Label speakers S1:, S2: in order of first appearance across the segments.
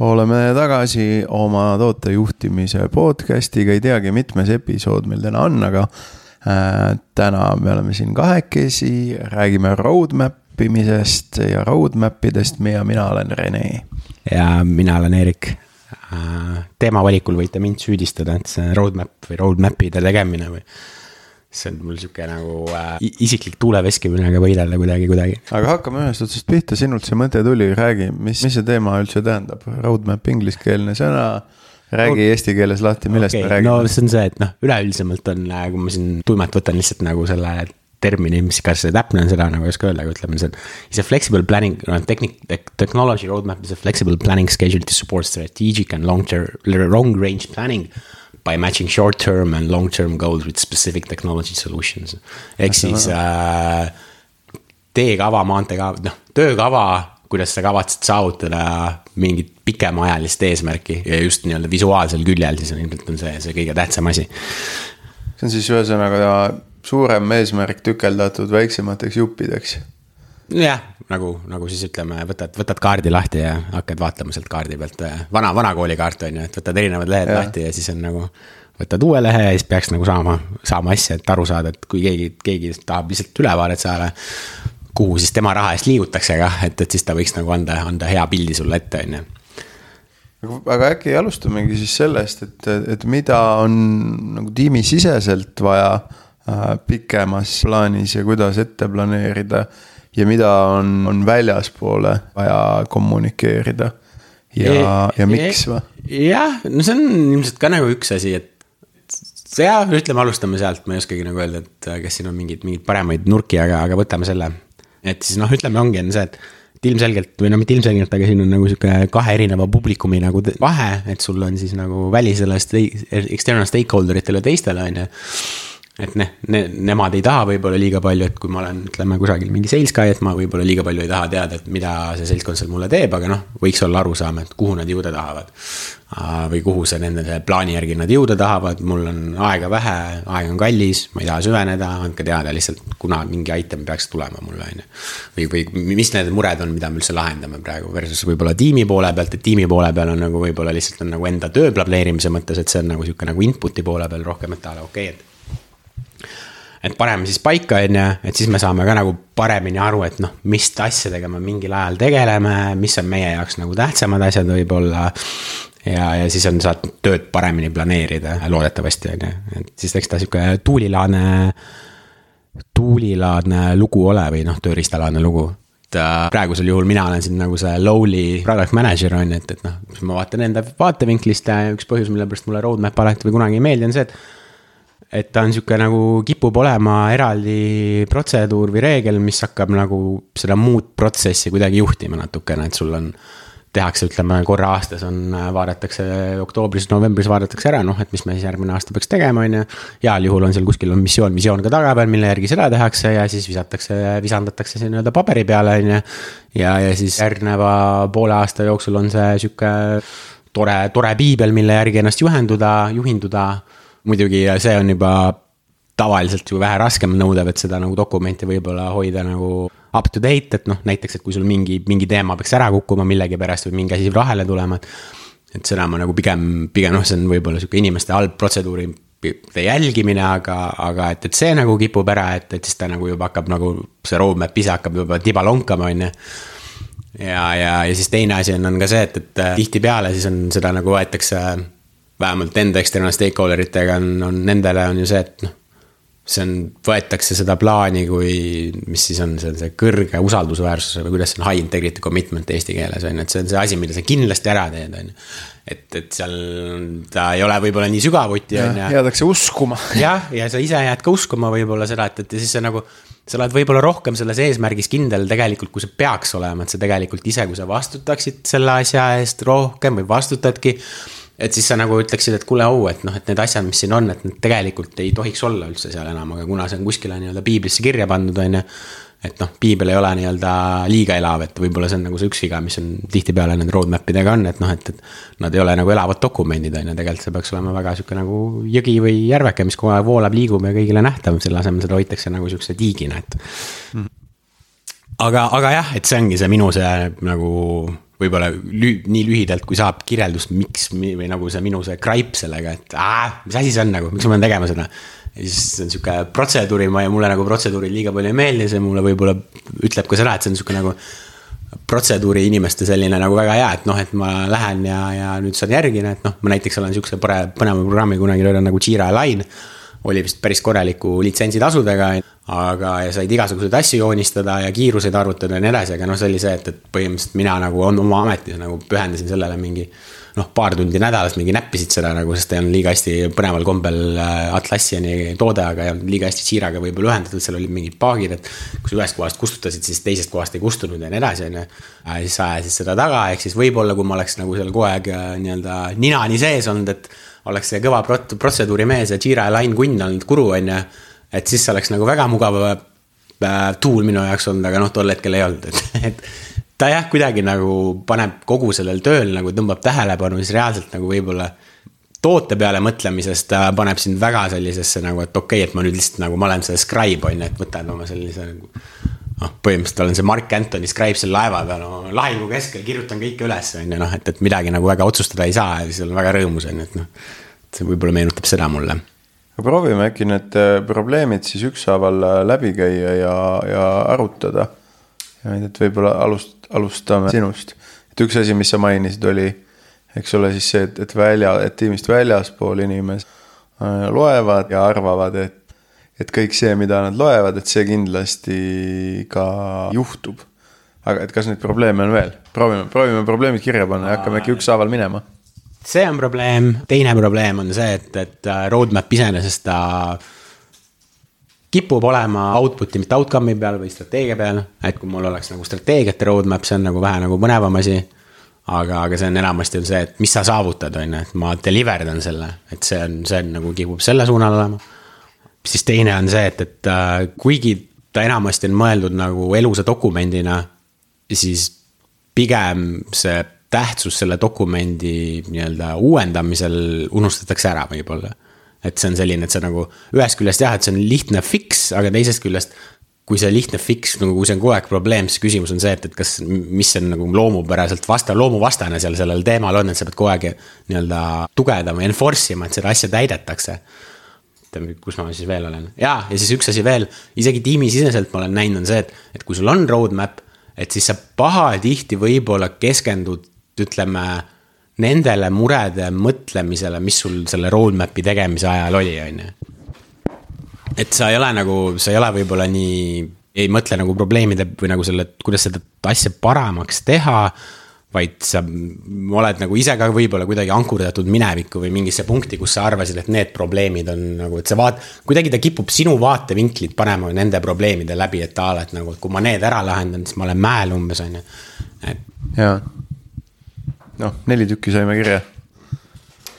S1: oleme tagasi oma tootejuhtimise podcast'iga, ei teagi, mitmes episood meil täna on, aga äh, täna me oleme siin kahekesi, räägime roadmap imisest ja roadmap idest ja mina olen Rene.
S2: ja mina olen Eerik. Äh, teemavalikul võite mind süüdistada, et see roadmap või roadmap'ide tegemine või see on mul sihuke nagu äh, isiklik tuuleveskimine võidelda kuidagi, kuidagi.
S1: aga hakkame ühest otsast pihta, sinult see mõte tuli, räägi, mis, mis see teema üldse tähendab, roadmap ingliskeelne sõna räägi no, eesti keeles lahti, millest okay, me räägime.
S2: no see on see, et noh, üleüldisemalt on, äh, kui ma siin tuimalt võtan lihtsalt nagu selle termini, mis, kas see täpne on, seda nagu ei oska öelda, aga ütleme, see on. Is a flexible planning, no technic-, technology roadmap is a flexible planning schedule to support strategic and long term, long range planning by matching short-term and long-term goals with specific technology solutions. ehk siis äh, teekava, maanteekava, noh, töökava, kuidas sa kavatsed saavutada mingit pikemaajalist eesmärki ja just nii-öelda visuaalsel küljel, siis on ilmselt on see, see kõige tähtsam asi.
S1: see on siis ühesõnaga suurem eesmärk tükeldatud väiksemateks juppideks
S2: jah, nagu, nagu siis ütleme, võtad, võtad kaardi lahti ja hakkad vaatama sealt kaardi pealt, vana, vana koolikaart on ju, et võtad erinevad lehed ja. lahti ja siis on nagu. võtad uue lehe ja siis peaks nagu saama, saama asja, et aru saada, et kui keegi, keegi tahab lihtsalt ülevaadet saada. kuhu siis tema raha eest liigutakse kah, et, et siis ta võiks nagu anda, anda hea pildi sulle ette, on ju
S1: aga äkki alustamegi siis sellest, et, et mida on nagu tiimisiseselt vaja äh, pikemas plaanis ja kuidas ette planeerida ja mida on, on väljaspoole vaja kommunikeerida ja, ja miks või?
S2: jah, no see on ilmselt ka nagu üks asi, et ja ütleme, alustame sealt, ma ei oskagi nagu öelda, et kas siin on mingeid, mingeid paremaid nurki, aga, aga võtame selle. et siis noh, ütleme, ongi, on see, et et ilmselgelt või no mitte ilmselgelt, aga siin on nagu sihuke kahe erineva publikumi nagu vahe, et sul on siis nagu välisele external stakeholder itele teistele, on ju et ne, ne, nemad ei taha võib-olla liiga palju, et kui ma olen, ütleme kusagil mingi sales guy, et ma võib-olla liiga palju ei taha teada, et mida see seltskond seal mulle teeb, aga noh, võiks olla arusaam, et kuhu nad jõuda tahavad. või kuhu see nende plaani järgi nad jõuda tahavad, mul on aega vähe, aeg on kallis, ma ei taha süveneda, andke teada lihtsalt, kuna mingi item peaks tulema mulle, on ju. või, või mis need mured on, mida me üldse lahendame praegu versus võib-olla tiimi poole pealt, et tiimi poole peal on nagu võib-olla lihtsalt on nagu enda töö planeerimise mõttes, et see on nagu sihuke nagu input'i poole peal rohkem, et a la okei okay,, et et paneme siis paika, on ju, et siis me saame ka nagu paremini aru, et noh, mis asjadega me mingil ajal tegeleme, mis on meie jaoks nagu tähtsamad asjad võib-olla. ja, ja siis on, saad tööd paremini planeerida, loodetavasti on ju, et siis eks ta sihuke tuulilaadne, tuulilaadne lugu ole või noh, tööriistalaadne lugu et äh, praegusel juhul mina olen siin nagu see lowly product manager on ju, et, et noh, ma vaatan enda vaatevinklist ja üks põhjus, mille pärast mulle roadmap alati või kunagi ei meeldi, on see, et et ta on sihuke nagu kipub olema eraldi protseduur või reegel, mis hakkab nagu seda muud protsessi kuidagi juhtima natukene, et sul on. tehakse, ütleme korra aastas on, vaadatakse oktoobris-novembris vaadatakse ära, noh, et mis me siis järgmine aasta peaks tegema, on ju. heal juhul on seal kuskil on missioon, visioon ka taga peal, mille järgi seda tehakse ja siis visatakse, visandatakse see nii-öelda paberi peale, on ju. ja, ja siis järgneva poole aasta jooksul on see sihuke tore, tore piibel, mille järgi ennast juhenduda, juhinduda muidugi see on juba tavaliselt ju vähe raskem nõudev, et seda nagu dokumenti võib-olla hoida nagu up to date, et noh, näiteks, et kui sul mingi, mingi teema peaks ära kukkuma millegipärast või mingi asi vahele tulema, et. et seda ma nagu pigem, pigem noh, see on võib-olla sihuke inimeste halb protseduuride jälgimine, aga, aga et, et see nagu kipub ära, et, et siis ta nagu juba hakkab nagu, see roadmap ise hakkab juba tiba lonkama, on ju ja, ja, ja siis teine asi on, on ka see, et, et tihtipeale siis on seda nagu võetakse vähemalt enda external stakeholder itega on, on nendele on ju see, et noh. see on, võetakse seda plaani kui, mis siis on, see on see kõrge usaldusväärsuse või kuidas see on, high integrity commitment eesti keeles on ju, et see on see asi, mida sa kindlasti ära teed, on ju. et, et seal ta ei ole võib-olla nii sügavuti, on ju.
S1: jäädakse uskuma.
S2: jah, ja sa ise jääd ka uskuma võib-olla seda, et, et ja siis see nagu sa oled võib-olla rohkem selles eesmärgis kindel tegelikult, kui see peaks olema, et sa tegelikult ise, kui sa vastutaksid selle asja eest rohkem või vastutadki et siis sa nagu ütleksid, et kuule, au, et noh, et need asjad, mis siin on, et need tegelikult ei tohiks olla üldse seal enam, aga kuna see on kuskile nii-öelda piiblisse kirja pandud, on ju. et noh, piibel ei ole nii-öelda liiga elav, et võib-olla see on nagu see üks viga, mis on tihtipeale nende roadmap idega on, et noh, et, et. Nad ei ole nagu elavad dokumendid, on ju, tegelikult see peaks olema väga sihuke nagu jõgi või järveke, mis kogu aeg voolab, liigub ja kõigile nähtav, selle asemel seda hoitakse nagu sihukese tiigina, et mm.. aga, aga jah, et see ongi see minu see nagu võib-olla lü-, nii lühidalt, kui saab kirjeldust, miks või nagu see minu see gripe sellega, et aa, mis asi see on nagu, miks ma pean tegema seda. ja siis see on sihuke protseduuri, ma ja mulle nagu protseduurid liiga palju ei meeldi, see mulle võib-olla ütleb ka seda, et see on sihuke nagu protseduuri inimeste selline nagu väga hea, et noh, et ma lähen ja, ja nüüd saan järgida, et noh, ma näiteks olen sihukese põneva programmi kunagi löönud nagu Jira Line. Oli vist päris korraliku litsentsitasudega, aga, ja said igasuguseid asju joonistada ja kiiruseid arvutada ja nii edasi, aga noh, see oli see, et, et põhimõtteliselt mina nagu oma ametis nagu pühendasin sellele mingi noh, paar tundi nädalas mingi näppisid seda nagu, sest ei olnud liiga hästi põneval kombel äh, Atlassiani toode, aga ei olnud liiga hästi Jiraga võib-olla ühendatud, seal olid mingid paagid, et. kui sa ühest kohast kustutasid, siis teisest kohast ei kustunud ja nii edasi, on ju. siis sa ajasid seda taga, ehk siis võib-olla, kui ma oleks nagu seal kogu aeg äh, nii-öelda ninani sees olnud, et. Oleks see kõva prot-, protseduurimees ja Jira line kunn olnud guru, on ju. et siis oleks nagu väga mugav äh, tool minu jaoks olnud, aga noh, tol hetkel ei olnud, et, et ta jah, kuidagi nagu paneb kogu sellel tööl nagu tõmbab tähelepanu, siis reaalselt nagu võib-olla toote peale mõtlemisest ta paneb sind väga sellisesse nagu, et okei okay,, et ma nüüd lihtsalt nagu, ma olen see scribe on ju, et võtad oma sellise nagu. Noh, põhimõtteliselt olen see Mark Anthony scribe seal laeva peal, no lahingu keskel kirjutan kõike üles, on ju noh, et, et midagi nagu väga otsustada ei saa ja siis olen väga rõõmus, on ju, et noh. see võib-olla meenutab seda mulle.
S1: proovime äkki need äh, probleemid siis ükshaaval äh, läbi käia ja, ja arutada. et võib-olla alust-, alustame sinust. et üks asi, mis sa mainisid, oli, eks ole, siis see, et, et välja, et tiimist väljaspool inimesed äh, loevad ja arvavad, et, et kõik see, mida nad loevad, et see kindlasti ka juhtub. aga et kas neid probleeme on veel? proovime, proovime probleemid kirja panna ja hakkame äkki ükshaaval minema
S2: see on probleem, teine probleem on see, et, et äh, roadmap iseenesest ta äh, kipub olema output'i, mitte outcome'i peal või strateegia peal, et kui mul oleks nagu strateegiate roadmap, see on nagu vähe nagu põnevam asi. aga, aga see on enamasti on see, et mis sa saavutad, on ju, et ma deliver dan selle, et see on, see on nagu kipub selle suunal olema. Siis teine on see, et, et äh, kuigi ta enamasti on mõeldud nagu elusa dokumendina, siis pigem see tähtsus selle dokumendi nii-öelda uuendamisel unustatakse ära võib-olla et see on selline, et see nagu ühest küljest jah, et see on lihtne fix, aga teisest küljest. kui see lihtne fix, nagu kui see on kogu aeg probleem, siis küsimus on see, et, et kas, mis on nagu loomupäraselt vasta-, loomuvastane seal sellel teemal on, et sa pead kogu aeg nii-öelda tugevdama, enforce ima, et seda asja täidetakse kus ma siis veel olen, ja, ja siis üks asi veel, isegi tiimisiseselt ma olen näinud, on see, et, et kui sul on roadmap, et siis sa pahatihti võib-olla keskendud, ütleme nendele murede mõtlemisele, mis sul selle roadmap'i tegemise ajal oli, on ju. et sa ei ole nagu, sa ei ole võib-olla nii, ei mõtle nagu probleemide või nagu selle, kuidas seda asja paremaks teha vaid sa oled nagu ise ka võib-olla kuidagi ankurdatud minevikku või mingisse punkti, kus sa arvasid, et need probleemid on nagu, et see vaat-. kuidagi ta kipub sinu vaatevinklit panema nende probleemide läbi, et a la, et nagu, et kui ma need ära lahendan, siis ma olen mäel umbes, on ju.
S1: et. jaa noh, neli tükki saime kirja.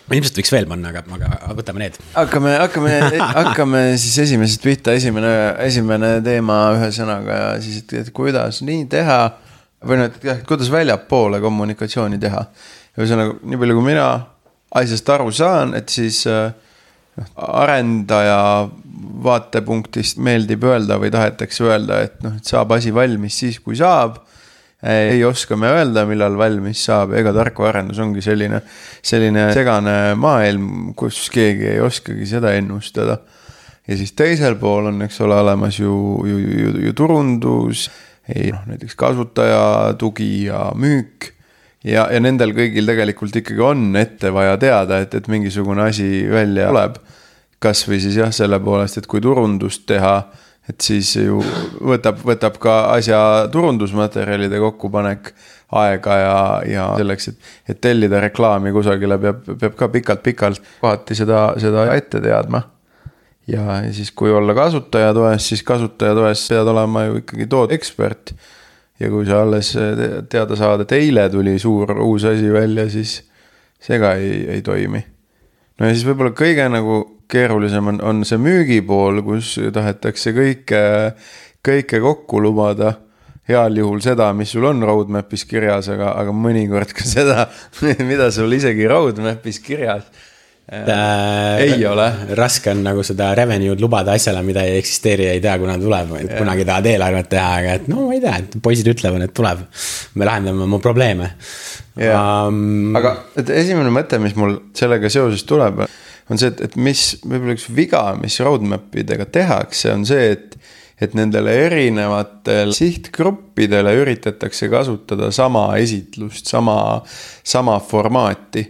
S2: ilmselt võiks veel panna, aga, aga võtame need.
S1: hakkame, hakkame hakkame siis esimesest pihta, esimene, esimene teema ühesõnaga ja siis, et, et kuidas nii teha. Või noh, et jah, kuidas väljapoole kommunikatsiooni teha. ühesõnaga, nii palju kui mina asjast aru saan, et siis noh, arendaja vaatepunktist meeldib öelda või tahetakse öelda, et noh, et saab asi valmis siis, kui saab ei oska me öelda, millal valmis saab, ega tarkvaraarendus ongi selline, selline segane maailm, kus keegi ei oskagi seda ennustada. ja siis teisel pool on, eks ole, olemas ju, ju, ju, ju turundus, noh näiteks kasutaja tugi ja müük ja, ja nendel kõigil tegelikult ikkagi on ette vaja teada, et, et mingisugune asi välja tuleb. kasvõi siis jah, selle poolest, et kui turundust teha et siis ju võtab, võtab ka asja turundusmaterjalide kokkupanek aega ja, ja selleks, et, et tellida reklaami kusagile peab, peab ka pikalt-pikalt kohati seda, seda ette teadma. Ja siis, kui olla kasutaja toes, siis kasutaja toes pead olema ju ikkagi tooteekspert. ja kui sa alles teada saad, et eile tuli suur uus asi välja, siis see ka ei, ei toimi. no ja siis võib-olla kõige nagu keerulisem on, on see müügipool, kus tahetakse kõike, kõike kokku lubada. heal juhul seda, mis sul on roadmap'is kirjas, aga, aga mõnikord ka seda, mida sul isegi roadmap'is kirjas ei ole.
S2: raske on nagu seda revenue'd lubada asjale, mida ei eksisteeri ja ei tea, kuna tuleb, et kunagi tahad eelarvet teha, aga et no ma ei tea, et poisid ütlevad, et tuleb. me lahendame oma probleeme.
S1: Um... aga et esimene mõte, mis mul sellega seoses tuleb, on see, et, et mis võib-olla üks viga, mis roadmap idega tehakse, on see, et et nendele erinevatele sihtgruppidele üritatakse kasutada sama esitlust, sama, sama formaati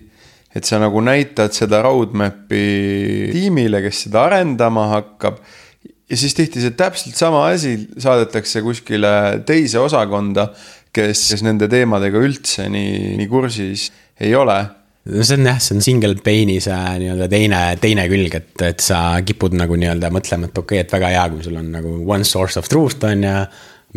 S1: et sa nagu näitad seda roadmap'i tiimile, kes seda arendama hakkab. ja siis tihti see täpselt sama asi saadetakse kuskile teise osakonda, kes, kes nende teemadega üldse nii, nii kursis ei ole
S2: no see on jah, see on single pane'i see nii-öelda teine, teine külg, et, et sa kipud nagu nii-öelda mõtlema, et okei okay,, et väga hea, kui sul on nagu one source of truth on ju.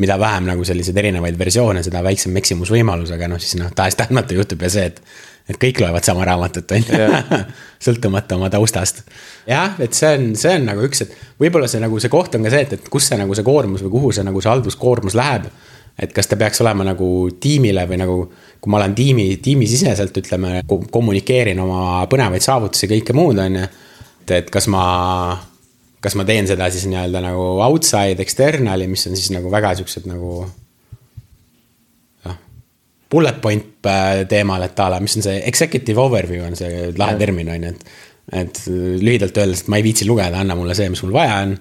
S2: mida vähem nagu selliseid erinevaid versioone, seda väiksem eksimusvõimalus, aga noh, siis noh, tahes-tahtmata juhtub ja see, et et kõik loevad sama raamatut, on ju, sõltumata oma taustast. jah, et see on, see on nagu üks, et võib-olla see nagu see koht on ka see, et, et kus see nagu see koormus või kuhu see nagu see halduskoormus läheb. et kas ta peaks olema nagu tiimile või nagu, kui ma olen tiimi, tiimisiseselt ütleme, kommunikeerin oma põnevaid saavutusi, kõike muud, on ju. et, et kas ma, kas ma teen seda siis nii-öelda nagu outside external'i, mis on siis nagu väga siuksed nagu bullet point äh, teemal, et a la, mis on see executive overview on see lahe termin on ju, et. et lühidalt öeldes, et ma ei viitsi lugeda, anna mulle see, mis mul vaja on.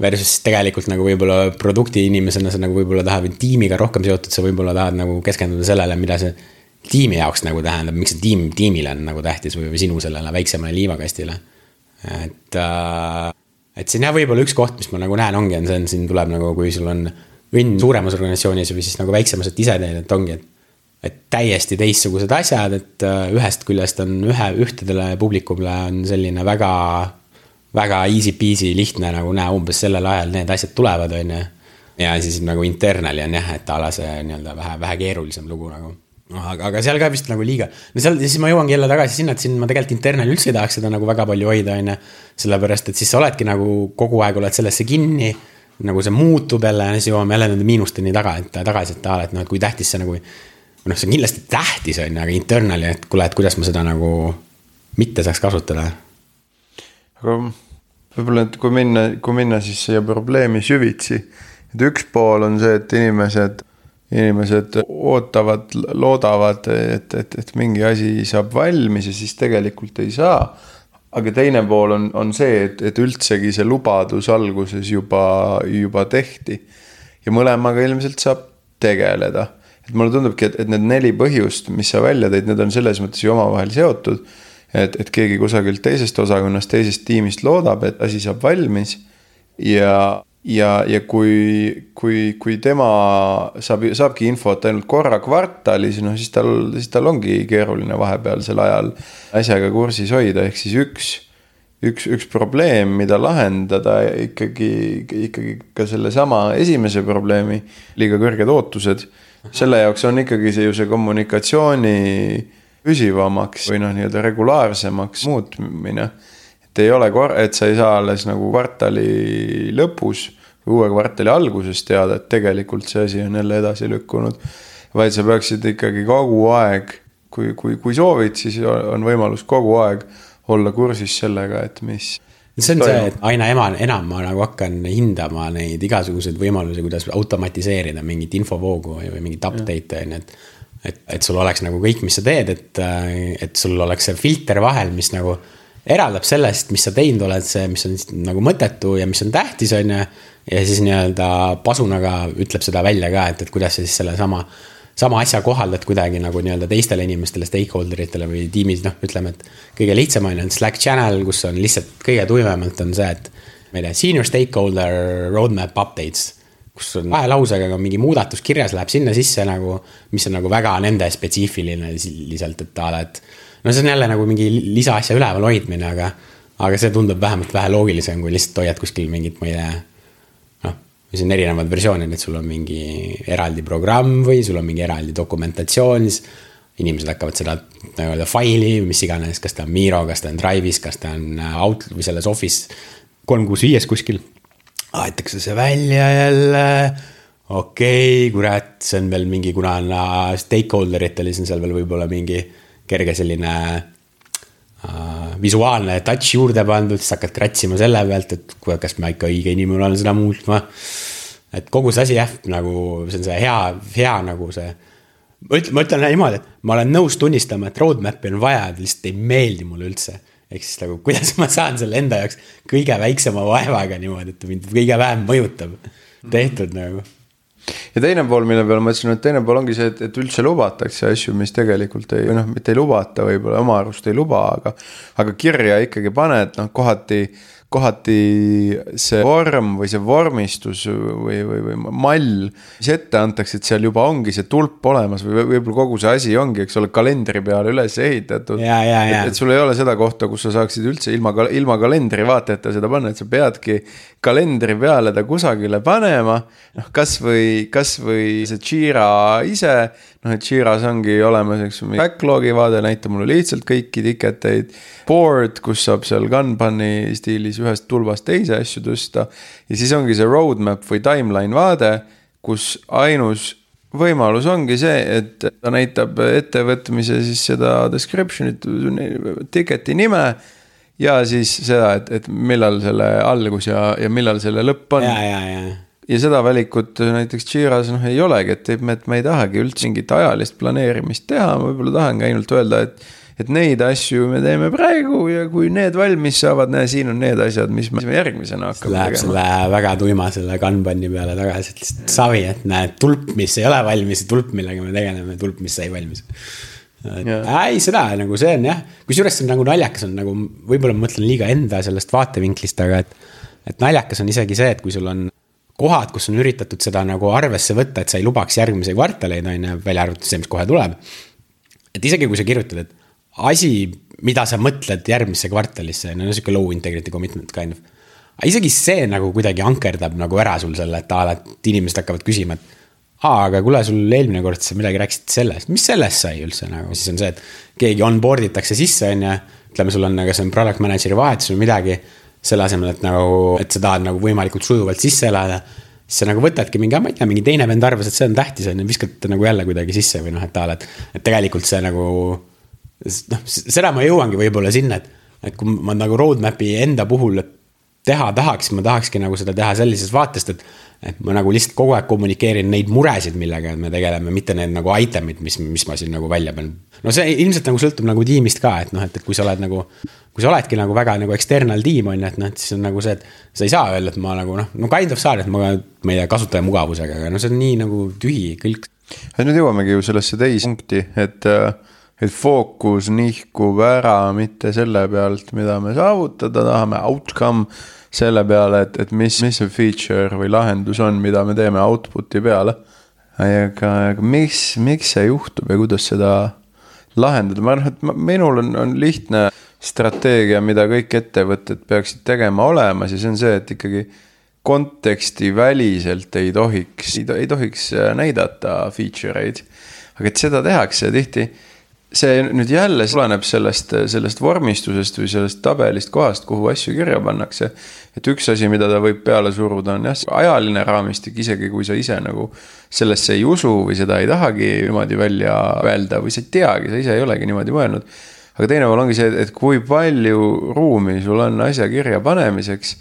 S2: Versus tegelikult nagu võib-olla produkti inimesena sa nagu võib-olla tahad tiimiga rohkem seotud, sa võib-olla tahad nagu keskenduda sellele, mida see tiimi jaoks nagu tähendab, miks see tiim, tiimile on nagu tähtis või, või sinu sellele väiksemale liivakastile. et äh,, et siin jah, võib-olla üks koht, mis ma nagu näen, ongi, on see, on siin tuleb nagu, kui sul on õnn suuremas organisatsioonis või siis nagu väiksemas, et ise teed, et ongi, et et täiesti teistsugused asjad, et äh, ühest küljest on ühe, ühtedele publikumile on selline väga, väga easy peasy lihtne nagu näe, umbes sellel ajal need asjad tulevad, on ju. ja siis nagu internal'i on jah, et a la see nii-öelda vähe, vähe keerulisem lugu nagu. noh, aga, aga seal ka vist nagu liiga, no seal, siis ma jõuangi jälle tagasi sinna, et siin ma tegelikult internal'i üldse ei tahaks seda nagu väga palju hoida, on ju. sellepärast, et siis sa oledki nagu kogu aeg oled sellesse kinni nagu see muutub jälle ja siis jõuame jälle nende miinusteni taga, et tagasi, et aa, et noh, et kui tähtis see nagu noh, see on kindlasti tähtis, on ju, aga internally, et kuule, et kuidas ma seda nagu mitte saaks kasutada.
S1: aga võib-olla, et kui minna, kui minna siis siia probleemi süvitsi, et üks pool on see, et inimesed, inimesed ootavad, loodavad, et, et, et mingi asi saab valmis ja siis tegelikult ei saa. aga teine pool on, on see, et, et üldsegi see lubadus alguses juba, juba tehti. ja mõlemaga ilmselt saab tegeleda mulle tundubki, et, et need neli põhjust, mis sa välja tõid, need on selles mõttes ju omavahel seotud. et, et keegi kusagilt teisest osakonnast, teisest tiimist loodab, et asi saab valmis. ja, ja, ja kui, kui, kui tema saab, saabki infot ainult korra kvartalis, noh siis tal, siis tal ongi keeruline vahepealsel ajal asjaga kursis hoida, ehk siis üks üks, üks probleem, mida lahendada ikkagi, ikkagi ka sellesama esimese probleemi, liiga kõrged ootused selle jaoks on ikkagi see ju see kommunikatsiooni püsivamaks või noh, nii-öelda regulaarsemaks muutmine. et ei ole kor-, et sa ei saa alles nagu kvartali lõpus uue kvartali alguses teada, et tegelikult see asi on jälle edasi lükkunud. vaid sa peaksid ikkagi kogu aeg, kui, kui, kui soovid, siis on võimalus kogu aeg olla kursis sellega, et mis
S2: see on see, et aina ema, enam ma nagu hakkan hindama neid igasuguseid võimalusi, kuidas automatiseerida mingit infovoogu või, mingit update'e on ju, et. et, et sul oleks nagu kõik, mis sa teed, et, et sul oleks see filter vahel, mis nagu eraldab sellest, mis sa teinud oled, see, mis on nagu mõttetu ja mis on tähtis, on ju. ja siis nii-öelda pasunaga ütleb seda välja ka, et, et kuidas sa siis sellesama sama asja kohaldad kuidagi nagu nii-öelda teistele inimestele, stakeholder itele või tiimis, noh, ütleme, et kõige lihtsam on ju Slack channel, kus on lihtsalt kõige tuimemalt on see, et ma ei tea, senior stakeholder roadmap updates kus on kahe lausega mingi muudatus kirjas, läheb sinna sisse nagu, mis on nagu väga nende spetsiifiline lihtsalt, et a la, et. no see on jälle nagu mingi lisaasja üleval hoidmine, aga, aga see tundub vähemalt vähe loogilisem, kui lihtsalt hoiad kuskil mingit, ma ei tea mis on erinevad versioonid, et sul on mingi eraldi programm või sul on mingi eraldi dokumentatsioon, siis inimesed hakkavad seda nii-öelda faili mis iganes, kas ta on Miro, kas ta on Drive'is, kas ta on äh, Out või selles Office kolm kuus viies kuskil. aetakse see välja jälle, okei okay,, kurat, see on veel mingi, kuna on äh, stakeholder itel, siis on seal veel võib-olla mingi kerge selline visuaalne touch juurde pandud, siis hakkad kratsima selle pealt, et kas ma ikka õige inimene olen seda muutma. et kogu see asi jah, nagu see on see hea, hea nagu see. ma ütlen, ma ütlen niimoodi, et ma olen nõus tunnistama, et roadmap'i on vaja, lihtsalt ei meeldi mulle üldse. ehk siis nagu, kuidas ma saan selle enda jaoks kõige väiksema vaevaga niimoodi, et mind kõige vähem mõjutab tehtud nagu
S1: ja teine pool, mille peale ma ütlesin, et teine pool ongi see, et, et üldse lubatakse asju, mis tegelikult ei, või noh, mitte ei lubata, võib-olla oma arust ei luba, aga. aga kirja ikkagi paned, noh kohati kohati see vorm või see vormistus või, või, või mall, mis ette antakse, et seal juba ongi see tulp olemas või võib-olla kogu see asi ongi, eks ole, kalendri peale üles ehitatud.
S2: et,
S1: et sul ei ole seda kohta, kus sa saaksid üldse ilma, ilma kalendri vaateta seda panna, et sa peadki kalendri peale ta kusagile panema. noh, kasvõi, kasvõi see Jira ise noh, et Jira's ongi olemas, eks ju, backlog'i vaade, näita mulle lihtsalt kõiki ticket eid. Board, kus saab seal Kanbani stiilis ühest tulbast teise asju tõsta. ja siis ongi see roadmap või timeline vaade, kus ainus võimalus ongi see, et ta näitab ettevõtmise siis seda description'it, ticket'i nime ja siis seda, et, et millal selle algus ja, ja millal selle lõpp on.
S2: ja, ja, ja
S1: ja seda valikut näiteks Jira's noh ei olegi, et, et me ei tahagi üldse mingit ajalist planeerimist teha, ma võib-olla tahangi ainult öelda, et. et neid asju me teeme praegu ja kui need valmis saavad, näe, siin on need asjad, mis me järgmisena hakkame
S2: Läheb tegema. selle väga tuima selle Kanbani peale tagasi, et lihtsalt savi, et näed, tulp, mis ei ole valmis ja tulp, millega me tegeleme, tulp, mis sai valmis ei, seda nagu see on jah, kusjuures see on nagu naljakas on nagu, võib-olla ma mõtlen liiga enda sellest vaatevinklist, aga et. et naljakas on isegi see, et kui sul on kohad, kus on üritatud seda nagu arvesse võtta, et sa ei lubaks järgmisi kvartaleid, on ju, välja arvatud see, mis kohe tuleb. et isegi kui sa kirjutad, et asi, mida sa mõtled järgmisse kvartalisse, no sihuke low integrity commitment kind of. aga isegi see nagu kuidagi ankerdab nagu ära sul selle, et a la, et inimesed hakkavad küsima, et aa, aga kuule, sul eelmine kord sa midagi rääkisid sellest, mis sellest sai üldse nagu, siis on see, et keegi onboard itakse sisse, on ju. ütleme, sul on, kas on product manager'i vahetus või midagi selle asemel, et nagu, et sa tahad nagu võimalikult sujuvalt sisse elada. siis sa nagu võtadki mingi, ma ei tea, mingi teine vend arvas, et see on tähtis, on ju, viskad nagu jälle kuidagi sisse või noh, et a la, et. et tegelikult see nagu, noh, seda ma jõuangi võib-olla sinna, et, et kui ma nagu roadmap'i enda puhul teha tahaks, ma tahakski nagu seda teha sellisest vaatest, et et ma nagu lihtsalt kogu aeg kommunikeerin neid muresid, millega me tegeleme, mitte need nagu item'id, mis, mis ma siin nagu välja pean. no see ilmselt nagu sõltub nagu tiimist ka, et noh, et, et kui sa oled nagu, kui sa oledki nagu väga nagu external tiim on ju, et noh, et siis on nagu see, et sa ei saa öelda, et ma nagu noh, no kind of saan, et ma, ma ei tea, kasutaja mugavusega, aga no see on nii nagu tühi kõik.
S1: nüüd jõuamegi ju sellesse teise punkti, et et fookus nihkub ära mitte selle pealt, mida me saavutada tahame, outcome selle peale, et, et mis, mis see feature või lahendus on, mida me teeme output'i peale. aga, aga mis, miks see juhtub ja kuidas seda lahendada, ma arvan, et minul on, on lihtne strateegia, mida kõik ettevõtted peaksid tegema olemas ja see on see, et ikkagi kontekstiväliselt ei tohiks, ei tohiks näidata feature eid. aga et seda tehakse tihti see nüüd jälle tuleneb sellest, sellest vormistusest või sellest tabelist kohast, kuhu asju kirja pannakse. et üks asi, mida ta võib peale suruda, on jah, ajaline raamistik, isegi kui sa ise nagu sellesse ei usu või seda ei tahagi niimoodi välja öelda või sa ei teagi, sa ise ei olegi niimoodi mõelnud. aga teine pool ongi see, et kui palju ruumi sul on asja kirja panemiseks.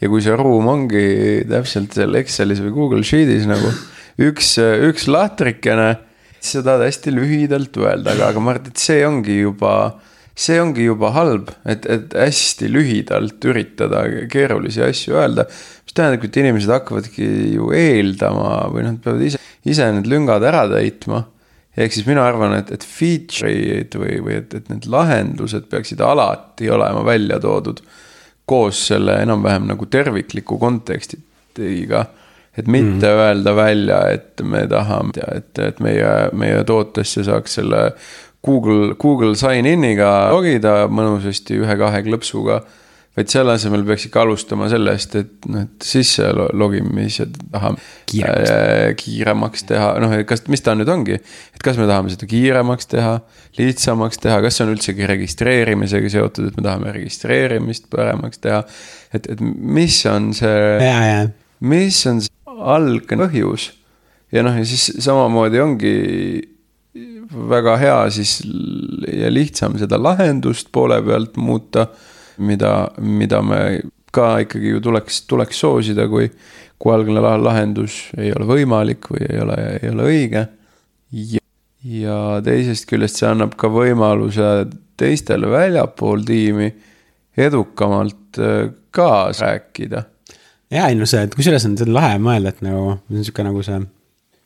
S1: ja kui see ruum ongi täpselt seal Excelis või Google Sheet'is nagu üks, üks lahtrikene tahad hästi lühidalt öelda, aga, aga ma arvan, et see ongi juba, see ongi juba halb, et, et hästi lühidalt üritada keerulisi asju öelda. mis tähendab, et inimesed hakkavadki ju eeldama või noh, peavad ise, ise need lüngad ära täitma. ehk siis mina arvan, et, et feature'id või, või et, et need lahendused peaksid alati olema välja toodud koos selle enam-vähem nagu tervikliku kontekstiga et mitte mm. öelda välja, et me tahame, et, et meie, meie tootesse saaks selle Google, Google sign-in'iga logida mõnusasti ühe-kahe klõpsuga. vaid selle asemel peaks ikka alustama sellest, et noh, et sisse logimise tahame
S2: kiiremaks,
S1: äh, kiiremaks teha, noh, et kas, mis ta nüüd ongi. et kas me tahame seda kiiremaks teha, lihtsamaks teha, kas see on üldsegi registreerimisega seotud, et me tahame registreerimist paremaks teha. et, et mis on see, mis on see algpõhjus. ja noh, ja siis samamoodi ongi väga hea siis ja lihtsam seda lahendust poole pealt muuta, mida, mida me ka ikkagi ju tuleks, tuleks soosida, kui, kui algne lahendus ei ole võimalik või ei ole, ei ole õige. ja teisest küljest see annab ka võimaluse teistele väljapool tiimi edukamalt äh, kaasa rääkida.
S2: Ja ei no see, et kusjuures on, see on lahe mõelda, et nagu see on sihuke nagu see,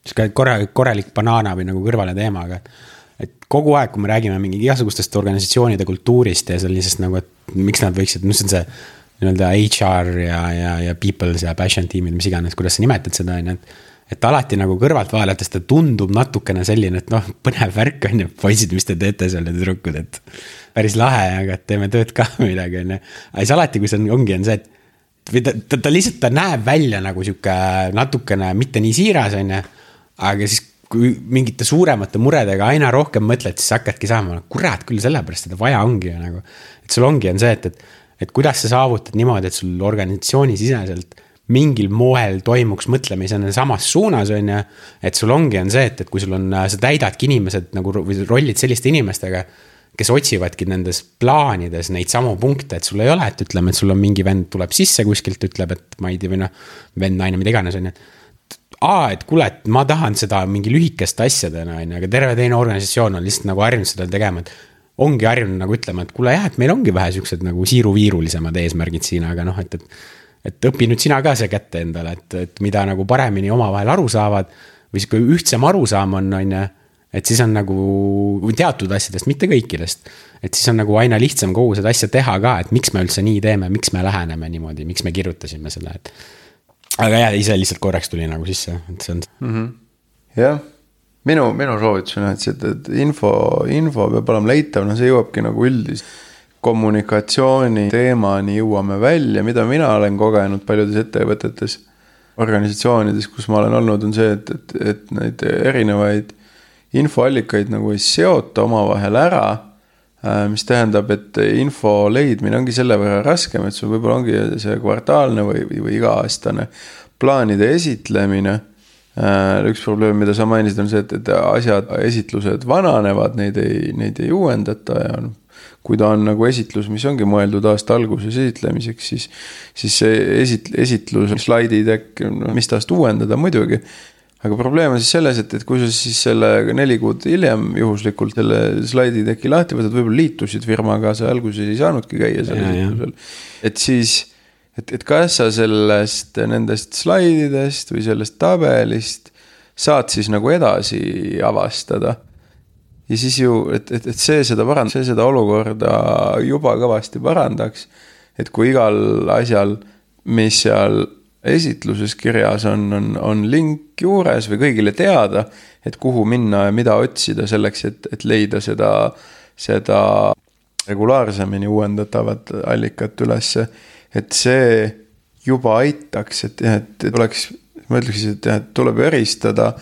S2: sihuke korralik, korralik banaana või nagu kõrvale teema, aga et kogu aeg, kui me räägime mingi igasugustest organisatsioonide kultuurist ja sellisest nagu, et miks nad võiksid, noh, see on see nii-öelda HR ja, ja, ja people's ja passion tiimid, mis iganes, kuidas sa nimetad seda, on ju, et. et alati nagu kõrvalt vaadates ta tundub natukene selline, et noh, põnev värk on ju, poisid, mis te teete seal tüdrukud, et. päris lahe, aga et teeme tööd ka midagi, on ju. aga siis alati, kui see on, ongi, on see, et. Või ta, ta, ta lihtsalt, ta näeb välja nagu sihuke natukene mitte nii siiras, on ju. aga siis kui mingite suuremate muredega aina rohkem mõtled, siis hakkadki saama, kurat küll, sellepärast seda vaja ongi ju nagu. et sul ongi, on see, et, et et kuidas sa saavutad niimoodi, et sul organisatsioonisiseselt mingil moel toimuks mõtlemisena samas suunas, on ju. et sul ongi, on see, et, et kui sul on, sa täidadki inimesed nagu või rollid selliste inimestega. Kes otsivadki nendes plaanides neid samu punkte, et sul ei ole, et ütleme, et sul on mingi vend tuleb sisse kuskilt, ütleb, et ma ei tea, või noh. vend, naine, mida iganes, on ju aa, et kuule, et ma tahan seda mingi lühikeste asjadena, on ju, aga terve teine organisatsioon on lihtsalt nagu harjunud seda tegema, et ongi harjunud nagu ütlema, et kuule jah, et meil ongi vähe siuksed nagu siiruviirulisemad eesmärgid siin, aga noh, et, et. et õpi nüüd sina ka see kätte endale, et, et mida nagu paremini omavahel aru saavad. või sihuke ühtsem arusaam on, on ju. Et siis on nagu teatud asjadest, mitte kõikidest. et siis on nagu aina lihtsam kogu seda asja teha ka, et miks me üldse nii teeme, miks me läheneme niimoodi, miks me kirjutasime selle, et. aga jah, ise lihtsalt korraks tuli nagu sisse, et see on mm.
S1: -hmm. jah minu, minu soovitus on, et see, et info, info peab olema leitav, no see jõuabki nagu üldise kommunikatsiooni teemani jõuame välja, mida mina olen kogenud paljudes ettevõtetes. organisatsioonides, kus ma olen olnud, on see, et, et, et neid erinevaid infoallikaid nagu ei seota omavahel ära. Äh, mis tähendab, et info leidmine ongi selle võrra raskem, et sul võib-olla ongi see kvartaalne või, või, iga-aastane plaanide esitlemine Äh, üks probleem, mida sa mainisid, on see, et, et asjad, esitlused vananevad, neid ei, neid ei uuendata ja noh. kui ta on nagu esitlus, mis ongi mõeldud aasta alguses esitlemiseks, siis, siis see esit-, esitlus, slaididekk, noh mis tast uuendada muidugi aga probleem on siis selles, et, et kui sa siis selle neli kuud hiljem juhuslikult selle slaidideki lahti võtad, võib-olla liitusid firmaga, sa alguses ei saanudki käia sellel esitlusel. et siis et, et kas sa sellest, nendest slaididest või sellest tabelist saad siis nagu edasi avastada. ja siis ju, et, et, et see seda parand-, see seda olukorda juba kõvasti parandaks. et kui igal asjal, mis seal esitluses kirjas on, on, on link juures või kõigile teada, et kuhu minna ja mida otsida selleks, et, et leida seda, seda regulaarsemini uuendatavat allikat ülesse et see juba aitaks, et jah, et oleks, ma ütleks, et jah, et tuleb eristada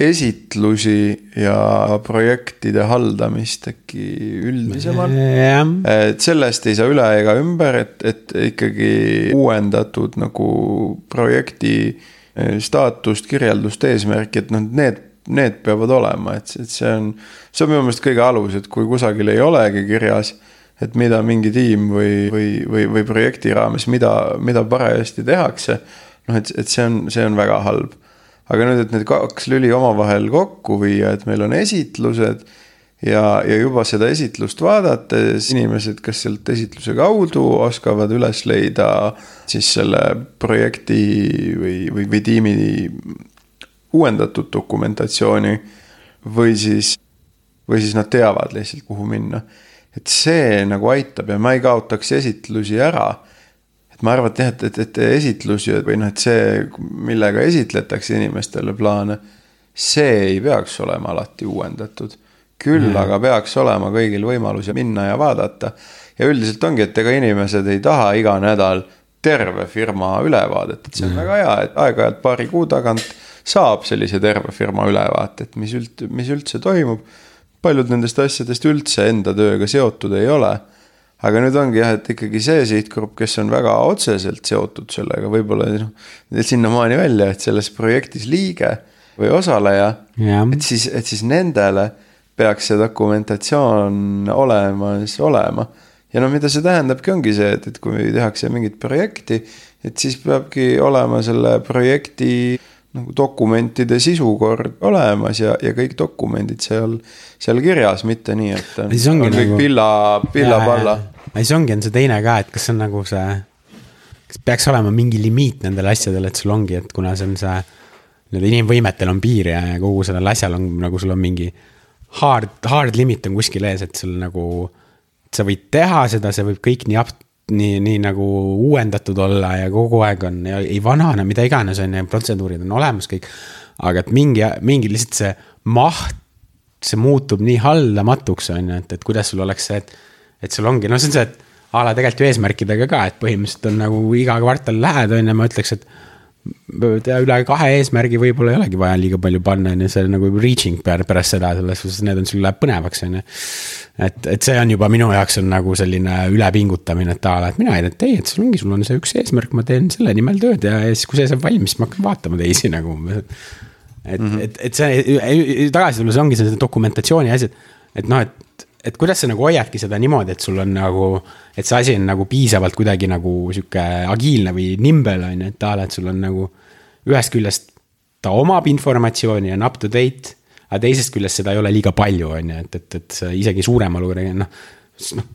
S1: esitlusi ja projektide haldamist äkki üldisemalt. et sellest ei saa üle ega ümber, et, et ikkagi uuendatud nagu projekti eh, staatust, kirjeldust, eesmärki, et noh, need, need peavad olema, et, et see on, see on minu meelest kõige alus, et kui kusagil ei olegi kirjas et mida mingi tiim või, või, või, või projekti raames, mida, mida parajasti tehakse. noh, et, et see on, see on väga halb. Aga nüüd, et need kaks lüli omavahel kokku viia, et meil on esitlused ja, ja juba seda esitlust vaadates inimesed, kes sealt esitluse kaudu oskavad üles leida siis selle projekti või, või, või tiimi uuendatud dokumentatsiooni. või siis, või siis nad teavad lihtsalt, kuhu minna et see nagu aitab ja ma ei kaotaks esitlusi ära. Ma arvan, et jah, et, et, et esitlusi või noh, et see, millega esitletakse inimestele plaane, see ei peaks olema alati uuendatud. küll mm. aga peaks olema kõigil võimalus minna ja vaadata. ja üldiselt ongi, et ega inimesed ei taha iga nädal terve firma ülevaadet, et see on mm. väga hea, et aeg-ajalt paari kuu tagant saab sellise terve firma ülevaate, et mis üld-, mis üldse toimub paljud nendest asjadest üldse enda tööga seotud ei ole. Aga nüüd ongi jah, et ikkagi see sihtgrupp, kes on väga otseselt seotud sellega, võib-olla noh, sinnamaani välja, et selles projektis liige või osaleja, et siis, et siis nendele peaks see dokumentatsioon olemas olema. ja noh, mida see tähendabki, ongi see, et, et kui tehakse mingit projekti, et siis peabki olema selle projekti nagu dokumentide sisukord olemas ja, ja kõik dokumendid seal, seal kirjas, mitte nii, et on, kõik nagu... pilla, pilla-palla.
S2: siis ongi, on see teine ka, et kas on nagu see, kas peaks olema mingi limiit nendele asjadele, et sul ongi, et kuna see on see. Need inimvõimetel on piir ja kogu sellel asjal on nagu sul on mingi hard, hard limit on kuskil ees, et sul nagu. sa võid teha seda, see võib kõik nii up, nii, nii nagu uuendatud olla ja kogu aeg on ei vanane, mida iganes on ju, protseduurid on olemas kõik. aga et mingi, mingi lihtsalt see maht, see muutub nii haldamatuks, on ju, et, et kuidas sul oleks see, et. et sul ongi, no see on see, et a la tegelikult ju eesmärkidega ka, et põhimõtteliselt on nagu iga kvartal lähed, on ju, ma ütleks, et üle kahe eesmärgi võib-olla ei olegi vaja liiga palju panna, on ju, see nagu reaching pärast seda, selles suhtes need on, sul läheb põnevaks, on ju. et, et see on juba minu jaoks on nagu selline ülepingutamine, et a la, et mina ei tea, et ei, et sul ongi, sul on see üks eesmärk, ma teen selle nimel tööd ja, ja siis, kui see saab valmis, ma hakkan vaatama teisi nagu. et mm, -hmm. et, et see tagasi tulles ongi see dokumentatsiooni asi, et noh, et et kuidas sa nagu hoiadki seda niimoodi, et sul on nagu, et see asi on nagu piisavalt kuidagi nagu sihuke agiilne või nimble on ju, et a la, et sul on nagu. ühest küljest ta omab informatsiooni, on up to date, aga teisest küljest seda ei ole liiga palju, on ju, et, et, et isegi suuremal noh noh,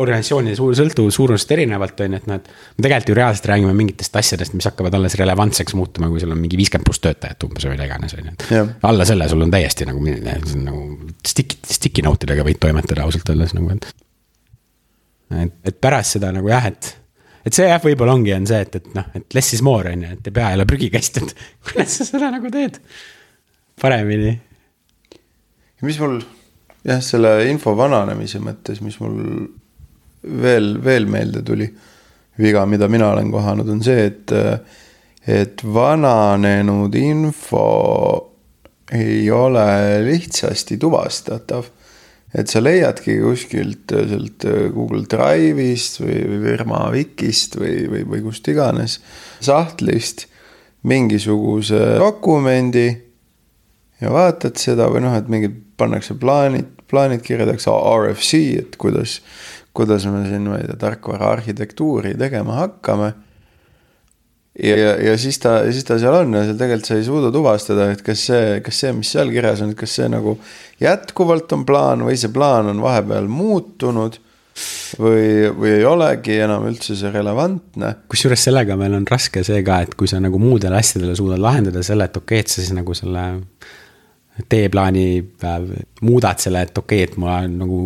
S2: organisatsioonide suur, sõltuvus suurusest erinevalt, on ju, et noh, et. me tegelikult ju reaalselt räägime mingitest asjadest, mis hakkavad alles relevantseks muutuma, kui sul on mingi viiskümmend pluss töötajat umbes või mida iganes, on ju. alla selle sul on täiesti nagu, nagu sticky, sticky note idega võid toimetada ausalt öeldes nagu, et. et, et pärast seda nagu jah, et et see jah, võib-olla ongi, on see, et, et noh, et less is more on ju, et ei pea jälle prügikast, et kuidas sa seda nagu teed paremini.
S1: mis mul jah, selle info vananemise mõttes, mis mul veel, veel meelde tuli. viga, mida mina olen kohanud, on see, et, et vananenud info ei ole lihtsasti tuvastatav. et sa leiadki kuskilt sealt Google Drive'ist või, või firma Wikist või, või, või kust iganes sahtlist mingisuguse dokumendi ja vaatad seda või noh, et mingid pannakse plaanid, plaanid kirjutatakse RFC, et kuidas, kuidas me siin, ma ei tea, tarkvara arhitektuuri tegema hakkame. ja, ja, ja siis ta, siis ta seal on ja seal tegelikult sa ei suuda tuvastada, et kas see, kas see, mis seal kirjas on, kas see nagu jätkuvalt on plaan või see plaan on vahepeal muutunud või, või ei olegi enam üldse see relevantne.
S2: kusjuures sellega meil on raske see ka, et kui sa nagu muudele asjadele suudad lahendada selle, et okei okay,, et sa siis nagu selle teeplaani muudad selle, et okei okay,, et ma nagu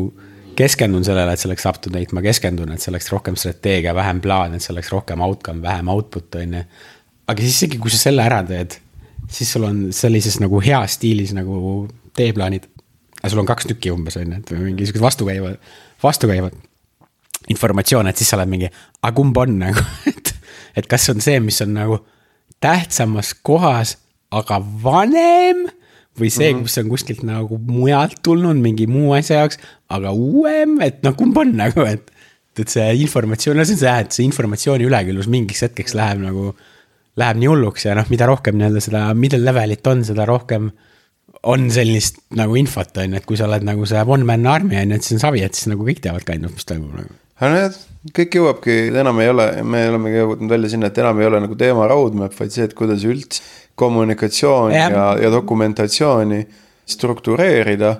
S2: keskendun sellele, et see oleks up to date, ma keskendun, et see oleks rohkem strateegia, vähem plaan, et see oleks rohkem outcome, vähem output, on ju. aga siis isegi, kui sa selle ära teed, siis sul on sellises nagu heas stiilis nagu teeplaanid. aga sul on kaks tükki umbes, on ju, et mingisugused vastukäivad, vastukäivad informatsioon, et siis sa oled mingi, aga kumb on nagu, et, et kas on see, mis on nagu tähtsamas kohas, aga vanem või see mm, -hmm. kus on kuskilt nagu mujalt tulnud mingi muu asja jaoks, aga uuem, et noh, kumb on nagu, et. et see informatsioon, no see on see, et see informatsiooni üleküllus mingiks hetkeks läheb nagu, läheb nii hulluks ja noh, mida rohkem nii-öelda seda middle level'it on, seda rohkem on sellist nagu infot, on ju, et kui sa oled nagu see one man army on ju, et siis on savi, et siis nagu kõik teavad kind of, mis toimub nagu
S1: aga nojah, kõik jõuabki, enam ei ole, me olemegi jõudnud välja sinna, et enam ei ole nagu teema roadmap, vaid see, et kuidas üldse kommunikatsiooni ja, ja, ja dokumentatsiooni struktureerida.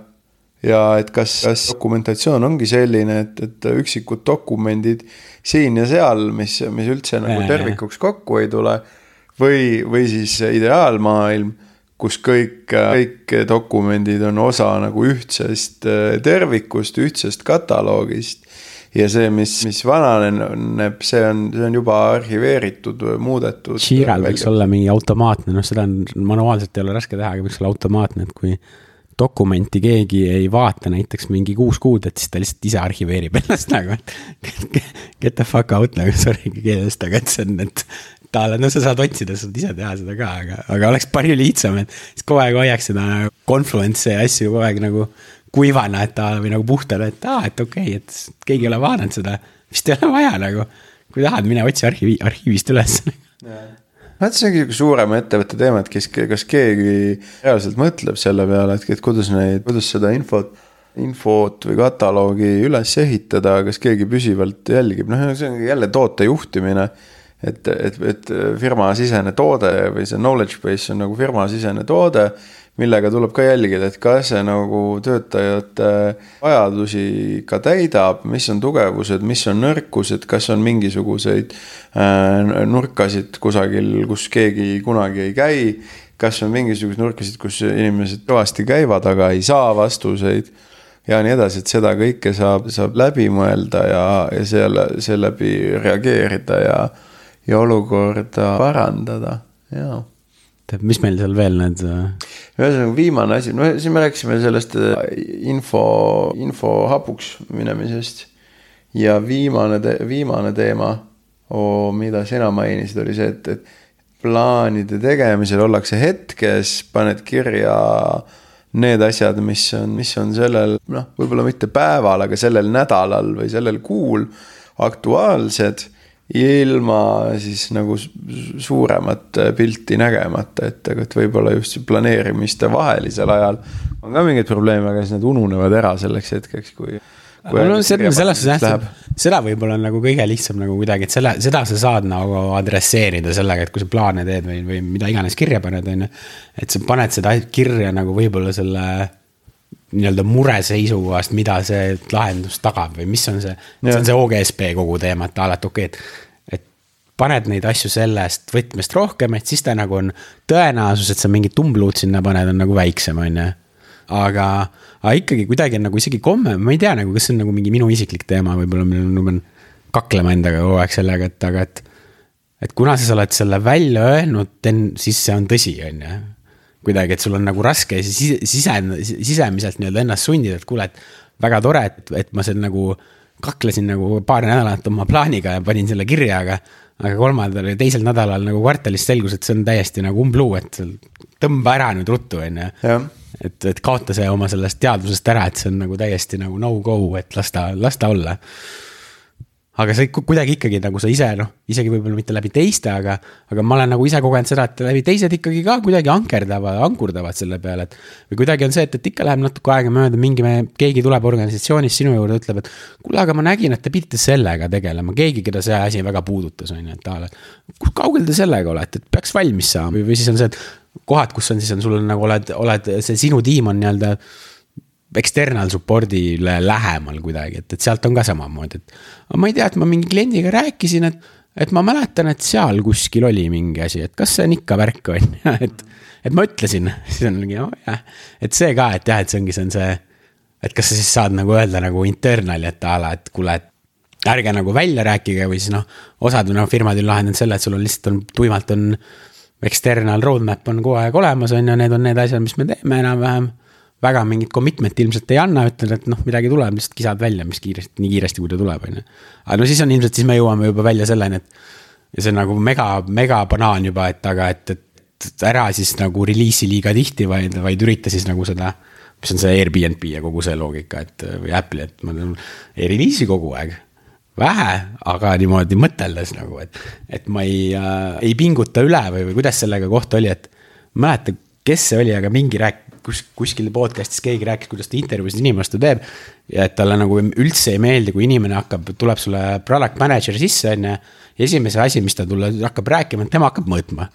S1: ja et kas, kas dokumentatsioon ongi selline, et, et üksikud dokumendid siin ja seal, mis, mis üldse nagu tervikuks kokku ei tule. või, või siis ideaalmaailm, kus kõik, kõik dokumendid on osa nagu ühtsest tervikust, ühtsest kataloogist ja see, mis, mis vananeb, see on, see on juba arhiveeritud, muudetud.
S2: Jiral võiks olla mingi automaatne, noh, seda on manuaalselt ei ole raske teha, aga võiks olla automaatne, et kui dokumenti keegi ei vaata näiteks mingi kuus kuud, et siis ta lihtsalt ise arhiveerib ennast nagu, et get the fuck out nagu, sorry keelest, aga et see on, et talle, no sa saad otsida, saad ise teha seda ka, aga, aga oleks palju lihtsam, et siis kogu aeg hoiaks seda confluence'i ja asju kogu aeg nagu kuivana, et ta või nagu puhtana, et aa, et okei okay,, et keegi ei ole vaadanud seda, vist ei ole vaja nagu. kui tahad, mine otsi arhiivi, arhiivist üles.
S1: Et see ongi sihuke suurema ettevõtte teema, et kes, kas keegi reaalselt mõtleb selle peale, et, et kuidas neid, kuidas seda infot infot või kataloogi üles ehitada, kas keegi püsivalt jälgib, noh, see on jälle toote juhtimine. et, et, et firmasisene toode või see knowledge base on nagu firmasisene toode, millega tuleb ka jälgida, et kas see nagu töötajate vajadusi ka täidab, mis on tugevused, mis on nõrkused, kas on mingisuguseid äh, nurkasid kusagil, kus keegi kunagi ei käi kas on mingisuguseid nurkasid, kus inimesed kõvasti käivad, aga ei saa vastuseid ja nii edasi, et seda kõike saab, saab läbi mõelda ja, ja selle, seeläbi reageerida ja, ja olukorda parandada, jaa
S2: mis meil seal veel need? Äh,
S1: ühesõnaga viimane asi, no siis me rääkisime sellest äh, info, info hapuks minemisest. ja viimane, viimane teema oh,, mida sina mainisid, oli see, et, et plaanide tegemisel ollakse hetkes, paned kirja need asjad, mis on, mis on sellel noh, võib-olla mitte päeval, aga sellel nädalal või sellel kuul aktuaalsed ilma siis nagu suuremat pilti nägemata, et, et võib-olla just planeerimiste vahelisel ajal on ka mingeid probleeme, aga siis need ununevad ära selleks hetkeks, kui
S2: no see, selles suhtes jah, seda võib-olla on nagu kõige lihtsam nagu kuidagi, et selle, seda sa saad nagu adresseerida sellega, et kui sa plaane teed või, või mida iganes kirja paned, on ju. et sa paned seda kirja nagu võib-olla selle nii-öelda mure seisukohast, mida see lahendus tagab või mis on see, see on see OGSP kogu teema, et alati okei okay,, et et paned neid asju sellest võtmest rohkem, et siis ta nagu on tõenäosus, et sa mingit tumbluud sinna paned, on nagu väiksem, on ju aga, aga ikkagi kuidagi on nagu isegi komme, ma ei tea nagu, kas see on nagu mingi minu isiklik teema, võib-olla ma pean kaklema endaga kogu aeg sellega, et aga et. et kuna sa oled selle välja öelnud, siis see on tõsi, on ju. Kuidagi, et sul on nagu raske sise, sise, sisemiselt nii-öelda ennast sundida, et kuule, et väga tore, et, et ma seal nagu kaklesin nagu paar nädalat oma plaaniga ja panin selle kirja, aga aga kolmandal või teisel nädalal nagu kvartalis selgus, et see on täiesti nagu umbluu, et tõmba ära nüüd ruttu, on ju et, et kaota see oma sellest teadvusest ära, et see on nagu täiesti nagu no go, et las ta, las ta olla. Aga see kuidagi ikkagi nagu sa ise noh, isegi võib-olla mitte läbi teiste, aga, aga ma olen nagu ise kogenud seda, et läbi teised ikkagi ka kuidagi ankerdavad, ankurdavad selle peale, et. või kuidagi on see, et, et ikka läheb natuke aega mööda, mingi me, keegi tuleb organisatsioonist sinu juurde, ütleb, et. kuule, aga ma nägin, et te pidite sellega tegelema, keegi, keda see asi väga puudutas, on ju, et a la. kui kaugel te sellega olete, et peaks valmis saama või, või siis on see, et kohad, kus on siis on sul nagu oled, oled, see sinu tiim on nii-öelda external support'ile lähemal kuidagi, et, et sealt on ka samamoodi, et. ma ei tea, et ma mingi kliendiga rääkisin, et, et ma mäletan, et seal kuskil oli mingi asi, et kas see on ikka värk, on ju, et. et ma ütlesin, siis on mingi, oh jah, et see ka, et jah, et see ongi, see on see. et kas sa siis saad nagu öelda nagu internal'i, et a la, et kuule, et ärge nagu välja rääkige või siis noh, osad noh, firmad on lahendanud selle, et sul on lihtsalt on tuimalt on external roadmap on kogu aeg olemas, on ju, need on need asjad, mis me teeme enam-vähem. Väga mingit commitment'i ilmselt ei anna, ütled, et noh, midagi tuleb, lihtsalt kisad välja, mis kiiresti, nii kiiresti, kui ta tuleb, on ju. aga no siis on ilmselt, siis me jõuame juba välja selleni, et. ja see on nagu mega, mega banaan juba, et aga, et, et ära siis nagu reliisi liiga tihti, vaid, vaid ürita siis nagu seda mis on see Airbnb ja kogu see loogika, et või Apple'i, et ma ei reliisi kogu aeg vähe, aga niimoodi mõteldes nagu, et, et ma ei äh,, ei pinguta üle või, või kuidas sellega kohta oli, et. mäleta, kes see oli, aga mingi rääk-, kus, kuskil podcast'is keegi rääkis, kuidas ta intervjuusid inimest teeb. ja et talle nagu üldse ei meeldi, kui inimene hakkab, tuleb sulle product manager sisse, on ju. esimese asi, mis ta tulla hakkab rääkima, tema hakkab mõõtma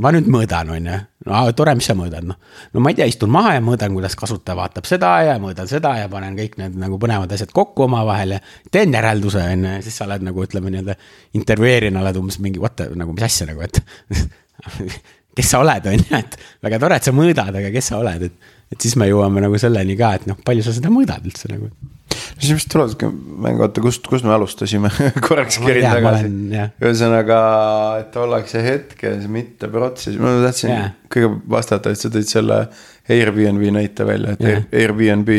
S2: ma nüüd mõõdan, on ju, no tore, mis sa mõõdad, noh. no ma ei tea, istun maha ja mõõdan, kuidas kasutaja vaatab seda ja mõõdan seda ja panen kõik need nagu põnevad asjad kokku omavahel ja. teen järelduse, on ju, siis sa oled nagu ütleme nii-öelda intervjueerijana oled umbes mingi what the, nagu mis asja nagu, et kes sa oled, on ju, et väga tore, et sa mõõdad, aga kes sa oled, et. et siis me jõuame nagu selleni ka, et noh, palju sa seda mõõdad üldse nagu
S1: siis vist tulevadki mängu, oota, kust, kust me alustasime korraks kerin tagasi. ühesõnaga, et ollakse hetkes, mitte protsessis, ma tahtsin yeah. kõige vastata, et sa tõid selle Airbnb näite välja, et yeah. Airbnb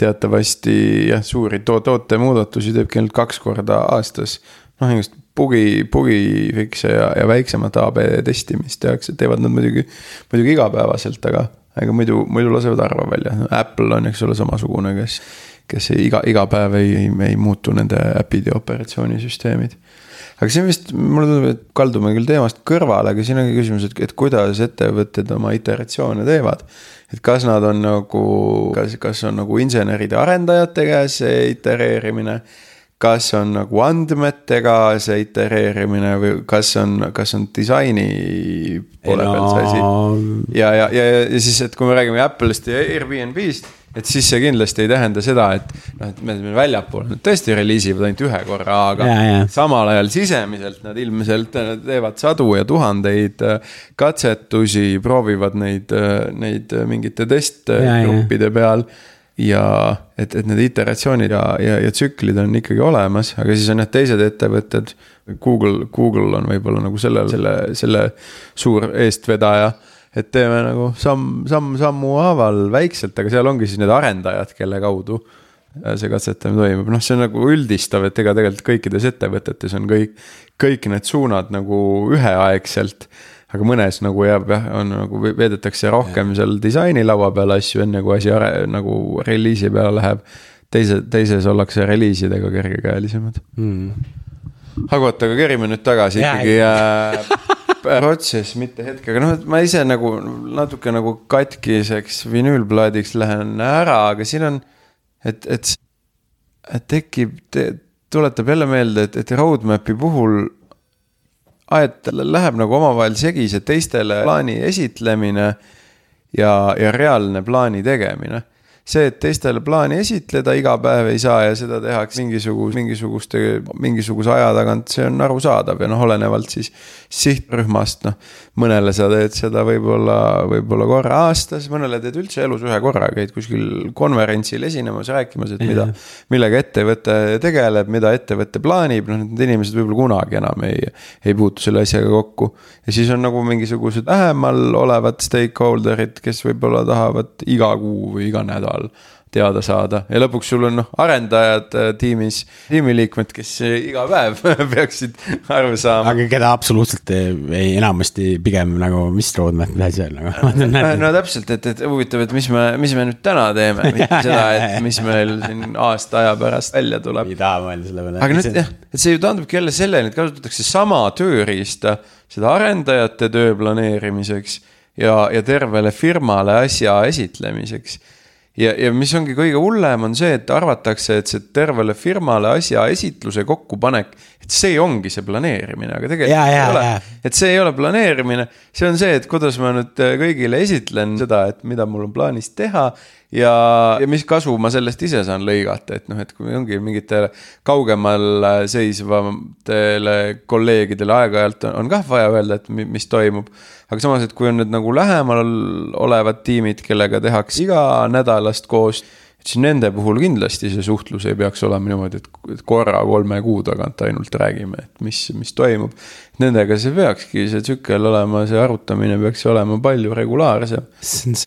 S1: teatavasti jah, suuri to toote muudatusi teebki ainult kaks korda aastas. noh, igast bugi, bugi fix'e ja, ja väiksemat AB testimist tehakse, teevad nad muidugi, muidugi igapäevaselt, aga aga muidu, muidu lasevad harva välja, Apple on, eks ole, samasugune, kes kes ei, iga, iga päev ei, ei, ei muutu nende äpid ja operatsioonisüsteemid. Aga siin vist mulle tundub, et kaldume küll teemast kõrvale, aga siin ongi küsimus, et, et kuidas ettevõtted oma iteratsioone teevad. et kas nad on nagu, kas, kas on nagu inseneride arendajate käes see itereerimine kas on nagu andmetega see itereerimine või kas on, kas on disaini poole no. peal see asi. ja, ja, ja, ja siis, et kui me räägime Apple'ist ja Airbnb-st et siis see kindlasti ei tähenda seda, et noh, et me väljapool nad tõesti reliis ivad ainult ühe korra, aga ja, ja. samal ajal sisemiselt nad ilmselt nad teevad sadu ja tuhandeid äh, katsetusi, proovivad neid, äh, neid mingite testgruppide peal ja et, et need iteratsioonid ja, ja, ja tsüklid on ikkagi olemas, aga siis on jah, teised ettevõtted. Google, Google on võib-olla nagu selle, selle, selle suur eestvedaja et teeme nagu samm, samm sammu haaval väikselt, aga seal ongi siis need arendajad, kelle kaudu äh, see katsetamine toimub, noh, see on nagu üldistav, et ega tegelikult kõikides ettevõtetes on kõik, kõik need suunad nagu üheaegselt. Aga mõnes nagu jääb jah, on nagu veedetakse rohkem ja. seal disaini laua peal asju, enne kui asi are, nagu reliisi peale läheb. teise, teises ollakse reliisidega kergekäelisemad mm.. aga oota, aga kerime nüüd tagasi ja, ikkagi äh, protsess, mitte hetk, aga noh, et ma ise nagu natuke nagu katkiseks vinüülplaadiks lähen ära, aga siin on, et, et, et tekib te,, tuletab jälle meelde, et, et roadmap'i puhul aed läheb nagu omavahel segi see teistele plaani esitlemine ja, ja reaalne plaani tegemine see, et teistele plaani esitleda iga päev ei saa ja seda tehakse mingisuguse, mingisuguste, mingisuguse aja tagant, see on arusaadav ja noh, olenevalt siis sihtrühmast, noh. mõnele sa teed seda võib-olla, võib-olla korra aastas, mõnele teed üldse elus ühe korra, käid kuskil konverentsil esinemas, rääkimas, et mida, millega ettevõte tegeleb, mida ettevõte plaanib, noh, need inimesed võib-olla kunagi enam ei, ei puutu selle asjaga kokku. ja siis on nagu mingisugused lähemal olevad stakeholder'id, kes võib-olla tahavad iga kuu või iga nädal nädal teada saada ja lõpuks sul on noh, arendajad äh, tiimis, tiimiliikmed, kes iga päev peaksid aru saama.
S2: aga keda absoluutselt ei, enamasti pigem nagu, mis roadmap'i asi on nagu
S1: no täpselt, et, et huvitav, et mis me, mis me nüüd täna teeme, mitte seda, et mis meil siin aasta aja pärast välja tuleb.
S2: ei taha mõelda selle peale.
S1: aga nüüd jah, et see ju taandubki jälle selleni, et kasutatakse sama tööriista seda arendajate töö planeerimiseks ja, ja tervele firmale asja esitlemiseks ja, ja mis ongi kõige hullem, on see, et arvatakse, et see tervele firmale asja esitluse kokkupanek, et see ongi see planeerimine, aga tegelikult ja, ja, ei ole. et see ei ole planeerimine, see on see, et kuidas ma nüüd kõigile esitlen seda, et mida mul on plaanis teha. Ja, ja mis kasu ma sellest ise saan lõigata, et noh, et kui ongi mingitele kaugemal seisvatele kolleegidele aeg-ajalt on, on kah vaja öelda, et mis toimub. Aga samas, et kui on nüüd nagu lähemal olevad tiimid, kellega tehakse iganädalast koos siis nende puhul kindlasti see suhtlus ei peaks olema niimoodi, et korra kolme kuu tagant ainult räägime, et mis, mis toimub. Nendega see peakski, see tsükkel olema, see arutamine peaks olema palju regulaarsem.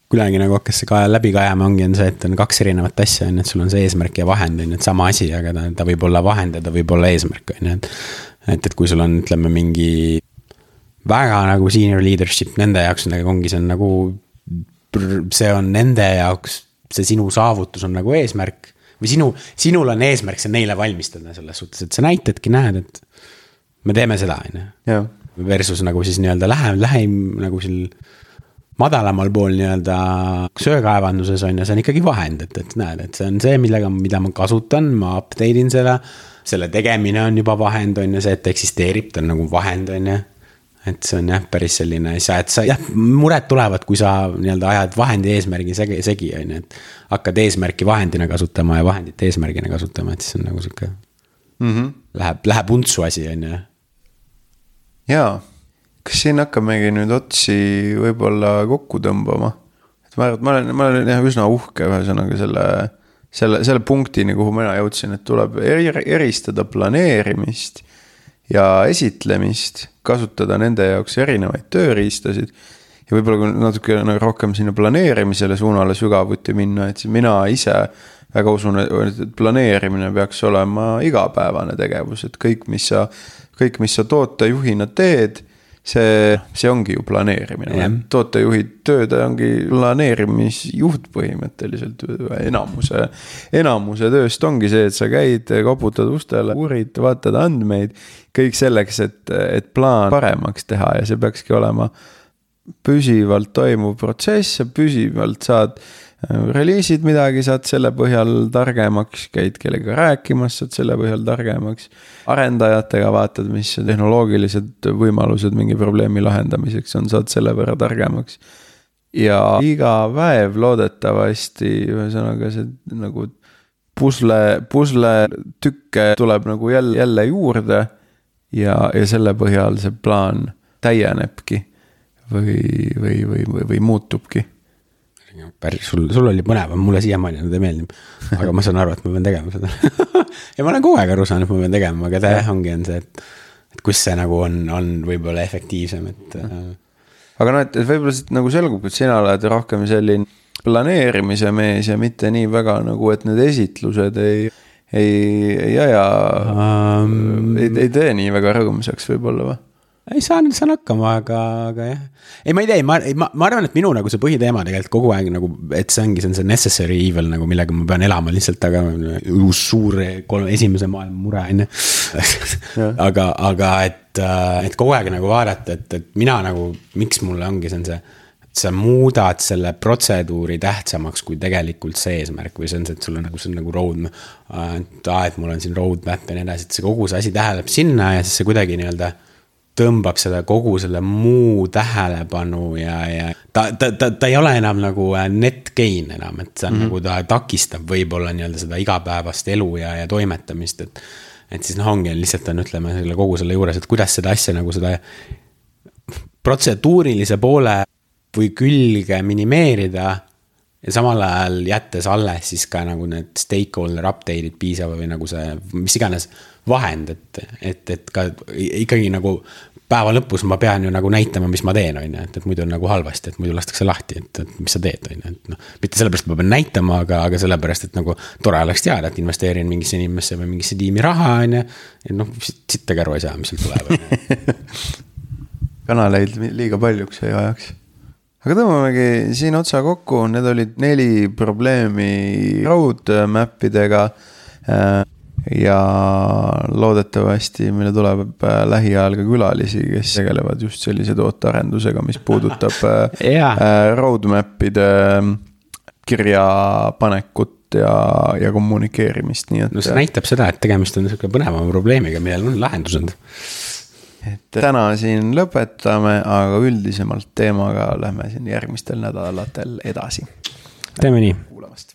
S2: kuidagi nagu hakkas see ka läbi kajama, ongi, on see, et on kaks erinevat asja, on ju, et sul on see eesmärk ja vahend, on ju, et sama asi, aga ta, ta võib olla vahend ja ta võib olla eesmärk, on ju, et. et, et kui sul on, ütleme, mingi väga nagu senior leadership nende jaoks nagu ongi, see on nagu. see on nende jaoks, see sinu saavutus on nagu eesmärk või sinu, sinul on eesmärk see neile valmistada selles suhtes, et sa näitadki, näed, et me teeme seda, on ju. Versus nagu siis nii-öelda lähem, lähim nagu seal madalamal pool nii-öelda söekaevanduses on ju, see on ikkagi vahend, et, et näed, et see on see, millega, mida ma kasutan, ma update in selle. selle tegemine on juba vahend, on ju, see, et eksisteerib, ta on nagu vahend, on ju et see on jah, päris selline asja, et sa jah, mured tulevad, kui sa nii-öelda ajad vahendi eesmärgi segi, segi, on ju, et. hakkad eesmärki vahendina kasutama ja vahendit eesmärgina kasutama, et siis on nagu sihuke mm. -hmm. Läheb, läheb untsu asi, on ju.
S1: jaa, kas siin hakkamegi nüüd otsi võib-olla kokku tõmbama? et ma ma olen, ma olen jah üsna uhke ühesõnaga selle, selle, selle punktini, kuhu mina jõudsin, et tuleb eri, eristada planeerimist ja esitlemist, kasutada nende jaoks erinevaid tööriistasid. ja võib-olla kui natuke nagu rohkem sinna planeerimisele suunale sügavuti minna, et siis mina ise väga usun, et planeerimine peaks olema igapäevane tegevus, et kõik, mis sa, kõik, mis sa tootejuhina teed see, see ongi ju planeerimine, tootejuhi tööd ongi planeerimisjuht põhimõtteliselt, enamuse, enamuse tööst ongi see, et sa käid, koputad ustele, uurid, vaatad andmeid. kõik selleks, et, et plaan paremaks teha ja see peakski olema püsivalt toimuv protsess ja püsivalt saad reliisid midagi, saad selle põhjal targemaks, käid kellega rääkimas, saad selle põhjal targemaks. arendajatega vaatad, mis tehnoloogilised võimalused mingi probleemi lahendamiseks on, saad selle võrra targemaks. ja iga päev loodetavasti, ühesõnaga see nagu pusle, pusletükke tuleb nagu jälle, jälle juurde. ja, ja selle põhjal see plaan täienebki või, või, või, või, või muutubki
S2: päris, sul, sul oli põnevam, mulle siiamaani nad ei meeldi. aga ma saan aru, et ma pean tegema seda ja ma olen kogu aeg aru saanud, et ma pean tegema, aga jah, ongi, on see, et, et kus see nagu on, on võib-olla efektiivsem, et. Äh,
S1: aga noh, et, et võib-olla siit nagu selgub, et sina oled rohkem selline planeerimise mees ja mitte nii väga nagu, et need esitlused ei, ei, ei aja um,, ei, ei tee nii väga rõõmsaks võib-olla või?
S2: Ei saan, saan hakkama, aga, aga jah. ei, ma ei tea, ma, ma, ma arvan, et minu nagu see põhiteema tegelikult kogu aeg nagu, et see ongi, see on see necessary evil nagu, millega ma pean elama lihtsalt, aga uus suur kolm, esimese maailma mure on ju. aga, aga et, et kogu aeg nagu vaadata, et, et mina nagu, miks mulle ongi, see on see sa muudad selle protseduuri tähtsamaks kui tegelikult see eesmärk või see on see, et sul on nagu, see on nagu road. et aa, et mul on siin roadmap ja nii edasi, et see kogu see asi tähendab sinna ja siis see kuidagi nii-öelda tõmbab selle kogu selle muu tähelepanu ja, ja ta, ta, ta, ta ei ole enam nagu äh, net gain enam, et see on mm -hmm. nagu ta takistab võib-olla nii-öelda seda igapäevast elu ja, ja toimetamist, et. et siis noh, ongi lihtsalt on, ütleme selle kogu selle juures, et kuidas seda asja nagu seda protseduurilise poole või külge minimeerida ja samal ajal jättes alles siis ka nagu need stakeholder update'id piisava või nagu see, mis iganes vahend, et, et, et ka ikkagi nagu päeva lõpus ma pean ju nagu näitama, mis ma teen, on ju, et, et muidu on nagu halvasti, et muidu lastakse lahti, et, et mis sa teed, on ju, et noh. mitte sellepärast, et ma pean näitama, aga, aga sellepärast, et nagu tore oleks teada, et investeerin mingisse inimesse või mingisse tiimi raha, on ju. et noh, sittagi aru ei saa, mis sealt tuleb,
S1: kanaleid liiga paljuks ei ajaks aga tõmbamegi siin otsa kokku, need olid neli probleemi roadmap idega äh, ja loodetavasti meile tuleb äh, lähiajal ka külalisi, kes tegelevad just sellise tootearendusega, mis puudutab yeah. Äh, roadmap'ide ähm, kirjapanekut ja, ja kommunikeerimist, nii et.
S2: no see näitab seda, et tegemist on sihuke põnevama probleemiga, millel on lahendused.
S1: et täna siin lõpetame, aga üldisemalt teemaga lähme siin järgmistel nädalatel edasi.
S2: teeme nii.
S1: kuulamast